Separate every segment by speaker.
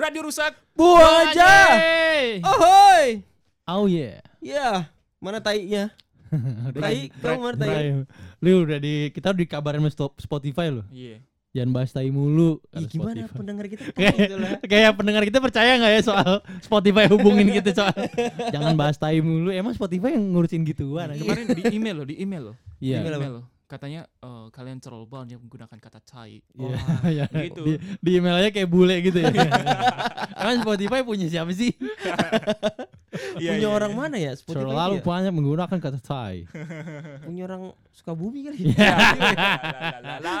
Speaker 1: Radio Rusak.
Speaker 2: Buah aja. Ohoi.
Speaker 3: Oh yeah.
Speaker 2: Ya, mana tainya? Tai, kamu mana tai?
Speaker 3: Lu udah di kita udah dikabarin sama Spotify lo.
Speaker 1: Iya.
Speaker 3: Jangan bahas tai mulu.
Speaker 2: Ih,
Speaker 3: kata
Speaker 2: gimana
Speaker 3: Spotify.
Speaker 2: pendengar kita?
Speaker 3: Kayak,
Speaker 2: Gitu
Speaker 3: kayak pendengar kita percaya nggak ya soal Spotify hubungin gitu soal jangan bahas tai mulu. Emang Spotify yang ngurusin gituan.
Speaker 1: Kemarin di email lo, di email lo. Di
Speaker 3: Iya.
Speaker 2: Email apa?
Speaker 1: email lo. Katanya eh, kalian banget yang menggunakan kata tai.
Speaker 3: Iya.
Speaker 1: Wah,
Speaker 3: Iya.
Speaker 1: gitu.
Speaker 3: Di, di email aja kayak bule gitu ya. Emang Spotify punya siapa sih?
Speaker 1: Iya,
Speaker 2: Punya
Speaker 1: iya,
Speaker 2: orang
Speaker 1: iya.
Speaker 2: mana ya? Spotify
Speaker 3: Selalu
Speaker 2: dia?
Speaker 3: banyak menggunakan kata tai.
Speaker 2: punya orang Sukabumi kali.
Speaker 1: Ya, la, la.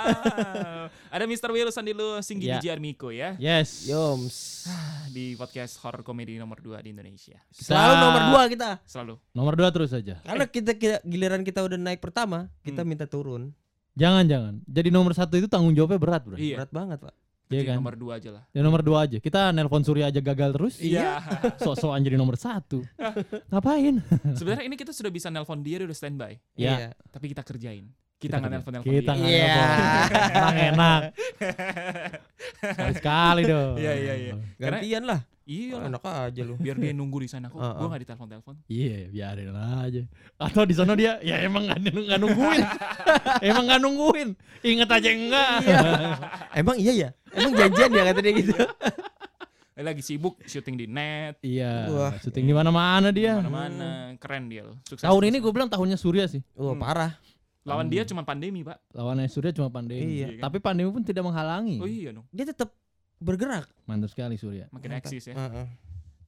Speaker 1: Ada Mr. Will Sandilu Singgi
Speaker 3: Ya.
Speaker 1: Biji Armiko ya
Speaker 3: Yes.
Speaker 2: Yoms.
Speaker 1: di podcast horror komedi nomor 2 di Indonesia.
Speaker 2: Selalu nomor dua kita.
Speaker 1: Selalu.
Speaker 3: Nomor dua terus aja.
Speaker 2: Karena kita, kita- giliran kita udah naik pertama, kita
Speaker 1: Hmm.
Speaker 2: minta turun.
Speaker 3: Jangan jangan. Jadi nomor satu itu tanggung jawabnya berat bro.
Speaker 1: Iya.
Speaker 2: Berat banget, Pak.
Speaker 3: Iya kan?
Speaker 1: nomor 2 aja lah.
Speaker 3: Ya nomor dua aja. Kita nelpon Surya aja gagal terus.
Speaker 1: Iya.
Speaker 3: Sok-sokan jadi nomor satu. Ngapain?
Speaker 1: Sebenarnya ini kita sudah bisa nelpon dia dia udah standby,
Speaker 3: Ya.
Speaker 2: Iya.
Speaker 1: tapi kita kerjain. Kita nggak nelpon nelpon
Speaker 3: Kita nggak
Speaker 2: Iya.
Speaker 3: nelpon. Emang enak. Sekali sekali dong.
Speaker 1: Iya, iya, iya.
Speaker 2: Gantian lah.
Speaker 1: Iya lah.
Speaker 2: Enak aja lu.
Speaker 1: Biar dia nunggu di sana kok.
Speaker 2: Heeh.
Speaker 1: Gua nggak ditelepon telepon.
Speaker 3: Iya, biarin aja. Atau di sana dia, ya emang nggak nggak nungguin. emang nggak nungguin. Ingat aja enggak.
Speaker 2: Emang iya ya? Emang janjian ya kata dia gitu.
Speaker 1: Eh, lagi sibuk syuting di net,
Speaker 3: Iya.
Speaker 2: Wah.
Speaker 3: Syuting di mana-mana dia.
Speaker 1: mana-mana. Keren dia loh. Sukses.
Speaker 3: Tahun ini gue bilang tahunnya Surya sih.
Speaker 2: Oh,
Speaker 1: Hmm.
Speaker 2: parah.
Speaker 1: lawan dia cuma pandemi, Pak.
Speaker 3: Lawannya Surya cuma pandemi.
Speaker 2: Iya.
Speaker 1: kan?
Speaker 3: Tapi pandemi pun tidak menghalangi.
Speaker 1: Oh iya dong.
Speaker 2: Dia tetap bergerak.
Speaker 3: Mantap sekali Surya.
Speaker 1: Makin
Speaker 2: Mantap.
Speaker 1: eksis ya.
Speaker 2: Heeh.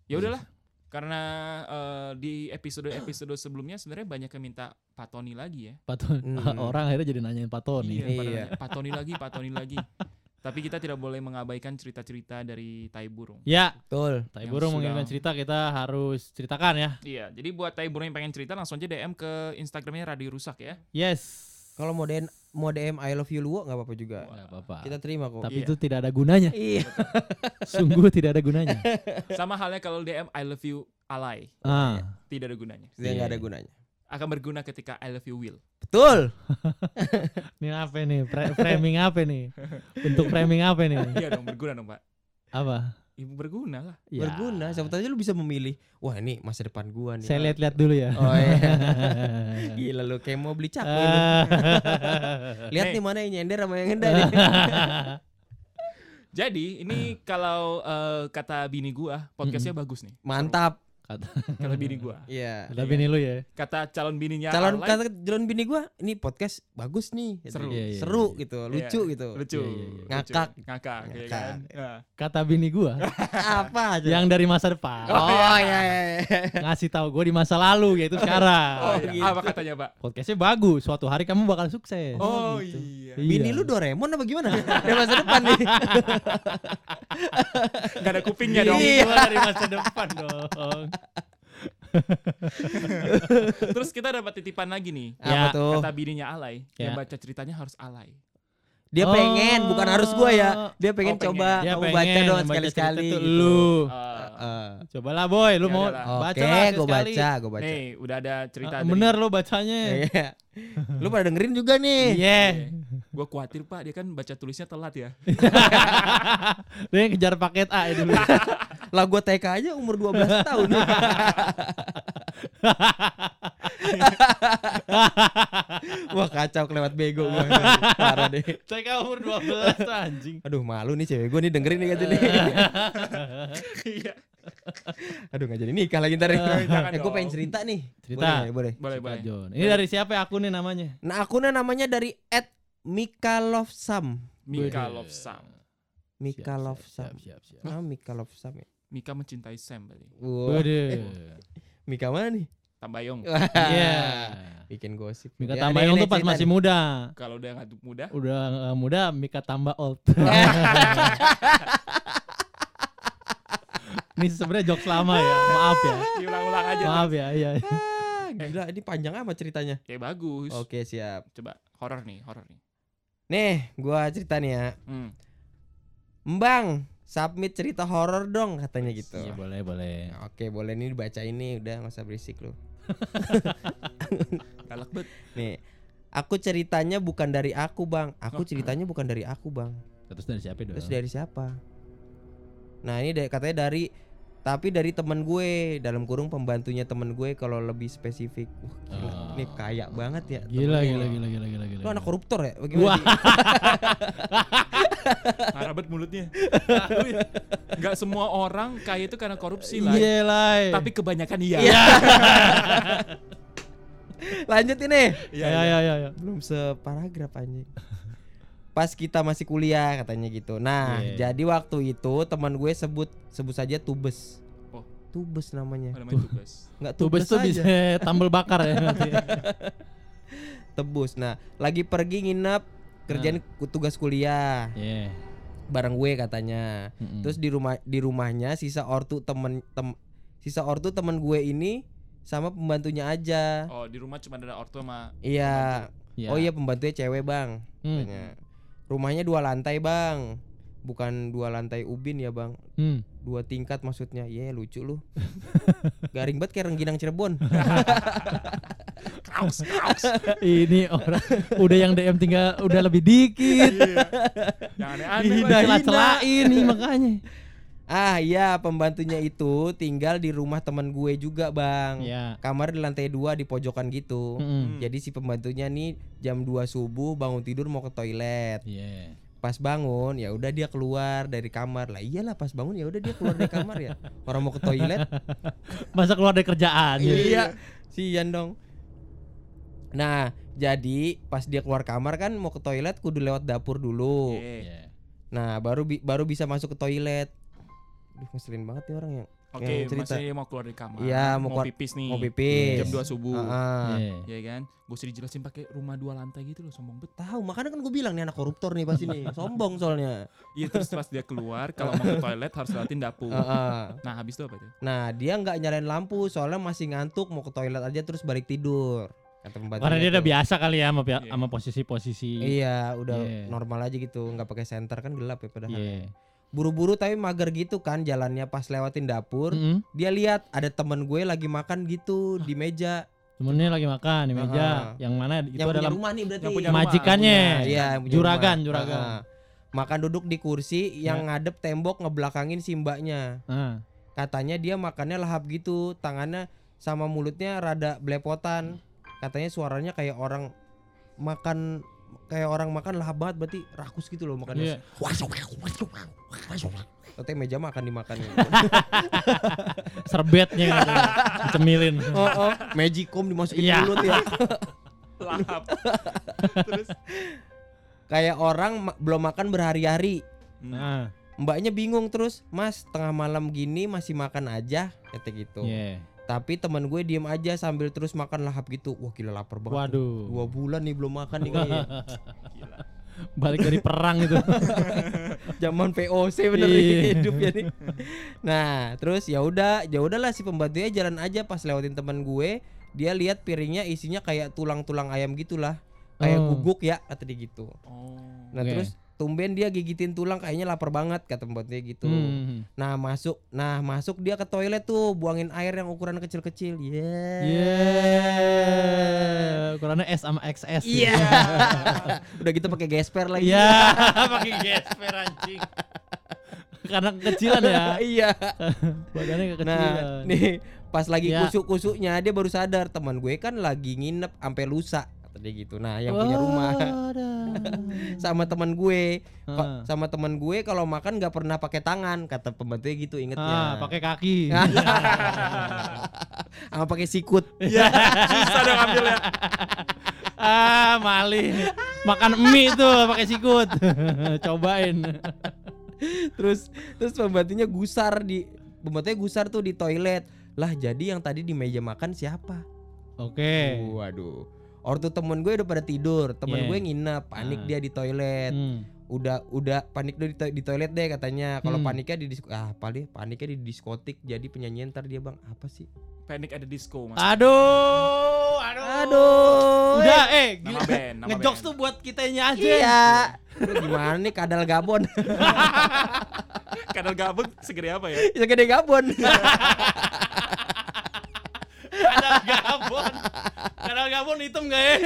Speaker 1: Ya udahlah. Karena eh, di episode-episode sebelumnya sebenarnya banyak yang minta Pak Tony lagi ya.
Speaker 3: Pak
Speaker 2: Hmm.
Speaker 3: Orang akhirnya jadi nanyain Pak Tony.
Speaker 1: Iya,
Speaker 2: Iya.
Speaker 1: nanya, Pak Tony lagi, Pak Tony lagi. Tapi kita tidak boleh mengabaikan cerita-cerita dari Tai Burung.
Speaker 3: Ya,
Speaker 2: Betul.
Speaker 3: Tai Burung
Speaker 1: sudah-
Speaker 3: mengirimkan cerita kita harus ceritakan ya.
Speaker 1: Iya, jadi buat Tai Burung yang pengen cerita langsung aja DM ke Instagramnya Radio Rusak ya.
Speaker 3: Yes.
Speaker 2: Kalau mau DM mau DM I love you Luo nggak apa-apa juga.
Speaker 3: Nggak apa-apa.
Speaker 2: Kita terima kok.
Speaker 3: Tapi
Speaker 1: Iya.
Speaker 3: itu tidak ada gunanya.
Speaker 2: Iya.
Speaker 3: Sungguh tidak ada gunanya.
Speaker 1: Sama halnya kalau DM I love you Alay,
Speaker 3: ah,
Speaker 1: tidak ada gunanya.
Speaker 2: Dia nggak
Speaker 3: Iya.
Speaker 2: ada gunanya.
Speaker 1: Akan berguna ketika I love you Will.
Speaker 2: Betul.
Speaker 3: ini apa nih? Fra- framing apa nih? Bentuk framing apa nih?
Speaker 1: Iya dong, berguna dong, Pak.
Speaker 3: Apa?
Speaker 1: Ibu berguna lah.
Speaker 3: Ya.
Speaker 2: Berguna. Siapa tahu lu bisa memilih. Wah, ini masa depan gua nih.
Speaker 3: Saya lihat-lihat dulu ya.
Speaker 2: Oh iya. Gila lu kayak mau beli cakwe. Lihat
Speaker 1: Nih.
Speaker 2: mana yang nyender sama yang nih.
Speaker 1: Jadi ini kalau eh, kata bini gua, podcastnya bagus nih.
Speaker 2: Mantap.
Speaker 3: Kata,
Speaker 1: Kata bini gua.
Speaker 2: Iya.
Speaker 3: kata bini lu ya.
Speaker 1: Kata calon bininya
Speaker 2: Calon
Speaker 1: Alay,
Speaker 2: kata calon bini gua, ini podcast bagus nih.
Speaker 1: Seru.
Speaker 3: Iya, iya,
Speaker 2: Seru
Speaker 3: iya.
Speaker 2: gitu,
Speaker 1: Iya.
Speaker 2: lucu gitu.
Speaker 1: lucu,
Speaker 3: Iya, iya, iya.
Speaker 2: Ngakak.
Speaker 1: ngakak, ya
Speaker 2: Ngakak.
Speaker 1: kan?
Speaker 3: Kata bini gua
Speaker 2: Apa aja?
Speaker 3: yang dari masa depan.
Speaker 2: Oh iya iya. iya.
Speaker 3: Ngasih tahu gua di masa lalu yaitu sekarang.
Speaker 1: Oh,
Speaker 2: gitu.
Speaker 1: iya. Apa katanya, Pak?
Speaker 3: Podcastnya bagus. Suatu hari kamu bakal sukses.
Speaker 1: Oh,
Speaker 2: gitu.
Speaker 1: iya.
Speaker 3: Iya.
Speaker 2: Bini lu Doraemon apa gimana? Dari masa depan nih.
Speaker 1: Gak ada kupingnya dong.
Speaker 3: Iya. Dari masa depan dong.
Speaker 1: Terus kita dapat titipan lagi nih.
Speaker 3: Ya.
Speaker 2: Apa tuh?
Speaker 1: Kata bininya Alay, yang
Speaker 3: Ya.
Speaker 1: baca ceritanya harus Alay.
Speaker 2: Dia
Speaker 3: Oh.
Speaker 2: pengen, bukan harus gua ya. Dia pengen
Speaker 1: Oh, pengen.
Speaker 2: coba
Speaker 3: Dia
Speaker 2: kamu
Speaker 3: pengen
Speaker 2: baca dong sekali-sekali. gitu.
Speaker 3: Lu.
Speaker 1: Eh,
Speaker 2: Eh,
Speaker 3: Cobalah boy, lu
Speaker 1: Ya
Speaker 3: mau
Speaker 1: udahlah.
Speaker 3: baca
Speaker 2: Oke,
Speaker 3: lah
Speaker 2: gua
Speaker 3: sekali.
Speaker 2: baca, gua baca.
Speaker 1: nih, udah ada cerita dari
Speaker 3: Bener lu bacanya.
Speaker 2: Iya. Lu pada dengerin juga nih.
Speaker 3: Iya.
Speaker 1: Gue khawatir Pak, dia kan baca tulisnya telat ya.
Speaker 3: Dia yang kejar paket A itu dulu.
Speaker 2: Lah gua TK aja umur 12 tahun. Wah kacau kelewat bego gua. Parah deh.
Speaker 3: Saya umur 12 tuh anjing.
Speaker 2: Aduh malu nih cewek gua nih dengerin nih katanya nih.
Speaker 1: Iya.
Speaker 2: Aduh gak jadi nikah lagi ntar.
Speaker 1: Jangan
Speaker 2: eh, gue
Speaker 1: dong.
Speaker 2: pengen cerita nih.
Speaker 3: Cerita.
Speaker 2: Boleh, boleh.
Speaker 1: Boleh, boleh.
Speaker 3: John. Ini dari siapa ya akunnya namanya?
Speaker 2: Nah akunnya namanya dari Ed Mika Love Sam.
Speaker 1: Mika. Love Sam.
Speaker 2: Mika
Speaker 3: Siap,
Speaker 2: Love
Speaker 3: siap,
Speaker 2: Sam.
Speaker 3: siap, siap.
Speaker 2: Ah, Mika Love Sam ya.
Speaker 1: Mika mencintai Sam berarti.
Speaker 2: Wah,
Speaker 3: Waduh.
Speaker 2: Mika mana nih?
Speaker 1: Tambayong.
Speaker 3: Iya.
Speaker 2: Bikin gosip.
Speaker 3: Mika
Speaker 2: Ya,
Speaker 3: Tambayong tuh pas masih
Speaker 2: nih.
Speaker 3: muda.
Speaker 1: Kalau udah ngaduk muda.
Speaker 3: Udah nggak muda, Mika tambah old. Ini sebenarnya jokes lama ya. Maaf ya.
Speaker 1: Diulang-ulang aja.
Speaker 3: Maaf ya. Iya.
Speaker 2: Ah, gila ini panjang amat ceritanya.
Speaker 1: Kayak bagus.
Speaker 2: Oke siap.
Speaker 1: Coba horor nih, horor nih.
Speaker 2: Nih gua cerita nih ya.
Speaker 1: Hmm.
Speaker 2: Mbang, submit cerita horor dong katanya gitu.
Speaker 3: Iya boleh boleh.
Speaker 2: Oke boleh nih dibaca ini udah nggak usah berisik lu.
Speaker 1: Galak bet.
Speaker 2: Nih, aku ceritanya bukan dari aku bang. Aku
Speaker 1: Oh.
Speaker 2: ceritanya bukan dari aku bang.
Speaker 3: Terus dari siapa dong?
Speaker 2: Terus dari siapa? Nah ini katanya dari tapi dari temen gue dalam kurung pembantunya temen gue kalau lebih spesifik. Wah, gila,
Speaker 3: Oh.
Speaker 2: ini kaya banget ya.
Speaker 3: Gila
Speaker 2: temennya
Speaker 3: gila gila gila gila gila.
Speaker 2: Lu anak koruptor ya? Bagaimana?
Speaker 1: banget mulutnya. Nggak semua orang kaya itu karena korupsi lah.
Speaker 3: Iya lah.
Speaker 1: Tapi kebanyakan iya.
Speaker 2: Lanjut ini.
Speaker 3: Iya iya iya. iya.
Speaker 2: Belum separagraf anjing. Pas kita masih kuliah katanya gitu. Nah,
Speaker 3: Iya.
Speaker 2: jadi waktu itu teman gue sebut sebut saja Tubes.
Speaker 1: Oh.
Speaker 2: Tubes namanya.
Speaker 1: Apa namanya tugas?
Speaker 2: Enggak
Speaker 3: Tubes
Speaker 2: Tubes
Speaker 3: tuh bisa tambal bakar ya nanti.
Speaker 2: Tebus. Nah, lagi pergi nginep kerjaan ku- tugas kuliah
Speaker 3: Iya.
Speaker 2: bareng gue katanya.
Speaker 3: Mm-mm.
Speaker 2: Terus di rumah di rumahnya sisa ortu temen tem, sisa ortu temen gue ini sama pembantunya aja.
Speaker 1: Oh, di rumah cuma ada ortu sama
Speaker 2: Iya.
Speaker 3: Iya.
Speaker 2: Oh iya pembantunya cewek, Bang.
Speaker 3: Hmm.
Speaker 2: Katanya. Rumahnya dua lantai, Bang. Bukan dua lantai ubin ya, Bang.
Speaker 3: Hmm.
Speaker 2: Dua tingkat maksudnya. Iya, lucu lu. Garing banget kayak rengginang Cirebon.
Speaker 1: kaos, kaos.
Speaker 3: Ini orang udah yang DM tinggal udah lebih dikit.
Speaker 1: Iya. Yang aneh-aneh.
Speaker 3: Celah-celain makanya.
Speaker 2: Ah, iya, pembantunya itu tinggal di rumah temen gue juga, Bang.
Speaker 3: Iya.
Speaker 2: Kamar di lantai dua di pojokan gitu.
Speaker 3: Mm-mm.
Speaker 2: Jadi si pembantunya nih jam 2 subuh bangun tidur mau ke toilet.
Speaker 3: Iya.
Speaker 2: Pas bangun ya udah dia keluar dari kamar. Lah iyalah pas bangun ya udah dia keluar dari kamar ya. Orang mau ke toilet.
Speaker 3: Masa keluar dari kerjaan. jadi-
Speaker 2: iya. Sian dong. Nah, jadi pas dia keluar kamar kan mau ke toilet kudu lewat dapur dulu.
Speaker 1: Iya.
Speaker 3: Iya.
Speaker 2: Nah, baru bi- baru bisa masuk ke toilet. Duh, ngeselin banget nih orang yang
Speaker 1: Oke,
Speaker 2: yang cerita.
Speaker 1: dia mau keluar dari kamar.
Speaker 2: Iya, mau
Speaker 1: mau,
Speaker 2: keluar-
Speaker 1: pipis nih.
Speaker 2: mau pipis.
Speaker 1: Jam 2 subuh.
Speaker 3: Iya.
Speaker 1: Ya kan? Gak usah dijelasin pakai rumah dua lantai gitu loh, sombong bet.
Speaker 2: Tahu, makanya kan gue bilang nih anak koruptor nih pasti nih. Sombong soalnya.
Speaker 1: Iya, terus pas dia keluar kalau mau ke toilet harus lewatin dapur.
Speaker 2: Ah.
Speaker 1: Nah, habis itu apa itu?
Speaker 2: Nah, dia nggak nyalain lampu soalnya masih ngantuk mau ke toilet aja terus balik tidur.
Speaker 3: Karena dia udah
Speaker 2: tuh.
Speaker 3: biasa kali ya sama,
Speaker 1: Iya.
Speaker 3: sama posisi-posisi.
Speaker 2: Iya, udah
Speaker 3: Iya.
Speaker 2: normal aja gitu, nggak pakai senter kan gelap ya padahal.
Speaker 3: Iya.
Speaker 2: Buru-buru tapi mager gitu kan jalannya pas lewatin dapur.
Speaker 3: Mm-mm.
Speaker 2: Dia lihat ada temen gue lagi makan gitu di meja.
Speaker 3: Temennya lagi makan di meja.
Speaker 2: Ah.
Speaker 3: Yang mana itu
Speaker 2: yang punya
Speaker 3: adalah
Speaker 2: rumah nih berarti.
Speaker 1: yang punya rumah.
Speaker 3: majikannya.
Speaker 2: Punya, Iya, yang punya
Speaker 3: Juragan,
Speaker 2: rumah.
Speaker 3: juragan.
Speaker 2: Ah, ah. Makan duduk di kursi yang ngadep tembok ngebelakangin si mbaknya.
Speaker 3: Ah.
Speaker 2: Katanya dia makannya lahap gitu, tangannya sama mulutnya rada belepotan. Katanya suaranya kayak orang makan kayak orang makan lahap banget berarti rakus gitu loh makannya.
Speaker 3: Iya.
Speaker 2: Katanya meja makan dimakan.
Speaker 3: Serbetnya gitu. Cemilin.
Speaker 2: oh, oh, magicom dimasukin
Speaker 3: Iya.
Speaker 2: mulut ya.
Speaker 1: Lahap. terus
Speaker 2: kayak orang ma- belum makan berhari-hari.
Speaker 3: Nah,
Speaker 2: Mbaknya bingung terus, Mas tengah malam gini masih makan aja, kata gitu.
Speaker 3: iya.
Speaker 2: Tapi teman gue diem aja sambil terus makan lahap gitu. Wah gila lapar banget.
Speaker 3: Waduh.
Speaker 2: Dua bulan nih belum makan nih kayaknya.
Speaker 1: Gila.
Speaker 3: Balik dari perang itu.
Speaker 2: Zaman VOC bener
Speaker 3: Iya.
Speaker 2: nih hidupnya nih. Nah, terus ya udah, ya udahlah si pembantunya jalan aja pas lewatin teman gue, dia lihat piringnya isinya kayak tulang-tulang ayam gitulah. Kayak
Speaker 3: Oh.
Speaker 2: guguk ya, kata dia gitu.
Speaker 1: Oh.
Speaker 2: Nah,
Speaker 3: Oke.
Speaker 2: terus tumben dia gigitin tulang kayaknya lapar banget kata pembantunya gitu.
Speaker 3: Hmm.
Speaker 2: Nah, masuk. Nah, masuk dia ke toilet tuh, buangin air yang ukuran kecil-kecil. Yeah.
Speaker 3: Yeah. Ukurannya S sama XS.
Speaker 2: Iya. Udah gitu pakai gesper lagi.
Speaker 3: Iya, pakai gesper anjing. Karena kekecilan ya.
Speaker 2: Iya.
Speaker 3: Badannya kekecilan.
Speaker 2: Nah, nih pas lagi
Speaker 3: Ya.
Speaker 2: kusuk-kusuknya dia baru sadar teman gue kan lagi nginep sampai lusa kata dia gitu. Nah, yang punya rumah sama teman gue, Kok
Speaker 3: Ah.
Speaker 2: sama teman gue kalau makan nggak pernah pakai tangan kata pembantunya gitu ingetnya.
Speaker 3: Ah, pakai kaki.
Speaker 2: sama pakai sikut.
Speaker 1: Iya, susah dong ambilnya.
Speaker 3: ah, malih. Makan mie tuh pakai sikut. Cobain.
Speaker 2: terus terus pembantunya gusar di pembantunya gusar tuh di toilet. Lah, jadi yang tadi di meja makan siapa?
Speaker 3: Oke.
Speaker 2: Waduh. Ortu temen gue udah pada tidur, temen
Speaker 3: Yeah.
Speaker 2: gue nginep, panik
Speaker 3: Ah.
Speaker 2: dia di toilet.
Speaker 3: Hmm.
Speaker 2: Udah udah panik dulu di, to- di toilet deh katanya. Kalau
Speaker 3: Hmm.
Speaker 2: paniknya di disko ah paling paniknya di diskotik jadi penyanyi ntar dia bang apa sih?
Speaker 1: Panic at the disco mas.
Speaker 3: Aduh, aduh.
Speaker 2: Aduh.
Speaker 3: Udah, eh,
Speaker 1: Nama
Speaker 3: gila.
Speaker 1: band, nama
Speaker 3: Ngejokes
Speaker 1: band.
Speaker 3: tuh buat kitanya aja.
Speaker 2: Iya. Lu gimana nih kadal Gabon?
Speaker 1: Kadal gabut segede apa ya?
Speaker 2: Segede Gabon.
Speaker 3: Kadal Gabon. Kadal Gabon hitam gak ya?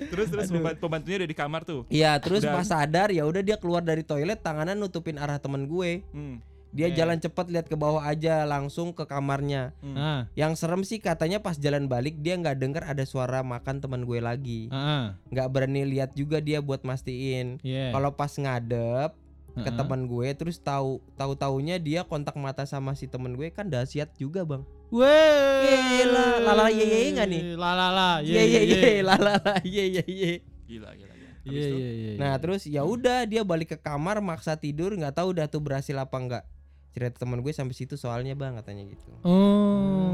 Speaker 1: terus terus pemban- pembantunya udah di kamar tuh.
Speaker 2: Iya, terus
Speaker 1: Dan-
Speaker 2: pas sadar ya udah dia keluar dari toilet tangannya nutupin arah temen gue.
Speaker 1: Hmm.
Speaker 2: Dia
Speaker 3: Oke.
Speaker 2: jalan cepet lihat ke bawah aja langsung ke kamarnya.
Speaker 1: hmm.
Speaker 3: Ah,
Speaker 2: Yang serem sih katanya pas jalan balik dia nggak denger ada suara makan teman gue lagi.
Speaker 3: ah, ah.
Speaker 2: Nggak berani lihat juga dia buat mastiin.
Speaker 3: Iya.
Speaker 2: Kalau pas ngadep ke
Speaker 3: Ah, ah.
Speaker 2: teman gue terus tahu tahu taunya dia kontak mata sama si temen gue kan dahsyat juga bang.
Speaker 3: Weh.
Speaker 2: Gila, lala ye ye nggak nih?
Speaker 3: Lalala,
Speaker 2: Ye ye ye, la la la ye ye ye.
Speaker 1: Gila gila
Speaker 3: Iya iya iya.
Speaker 2: Nah terus ya udah dia balik ke kamar maksa tidur nggak tahu udah tuh berhasil apa enggak. Cerita teman gue sampai situ soalnya bang katanya gitu.
Speaker 3: Oh.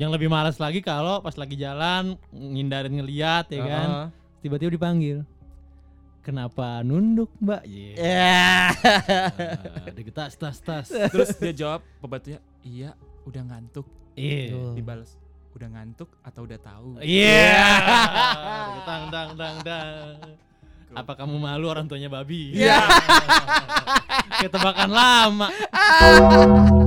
Speaker 3: Yang lebih males lagi kalau pas lagi jalan ngindarin ngeliat ya kan.
Speaker 2: Heeh.
Speaker 3: Tiba-tiba dipanggil. Kenapa nunduk, Mbak? Iya.
Speaker 2: Ya.
Speaker 3: Ah, Digetas tas tas.
Speaker 1: terus dia jawab pembantunya, "Iya, udah ngantuk."
Speaker 3: Iya.
Speaker 2: Tuh.
Speaker 1: Dibales, "Udah ngantuk atau udah tahu?"
Speaker 3: Iya. Dang dang dang dang. Apa kamu malu orang tuanya babi?
Speaker 2: Iya.
Speaker 3: Ketebakan lama.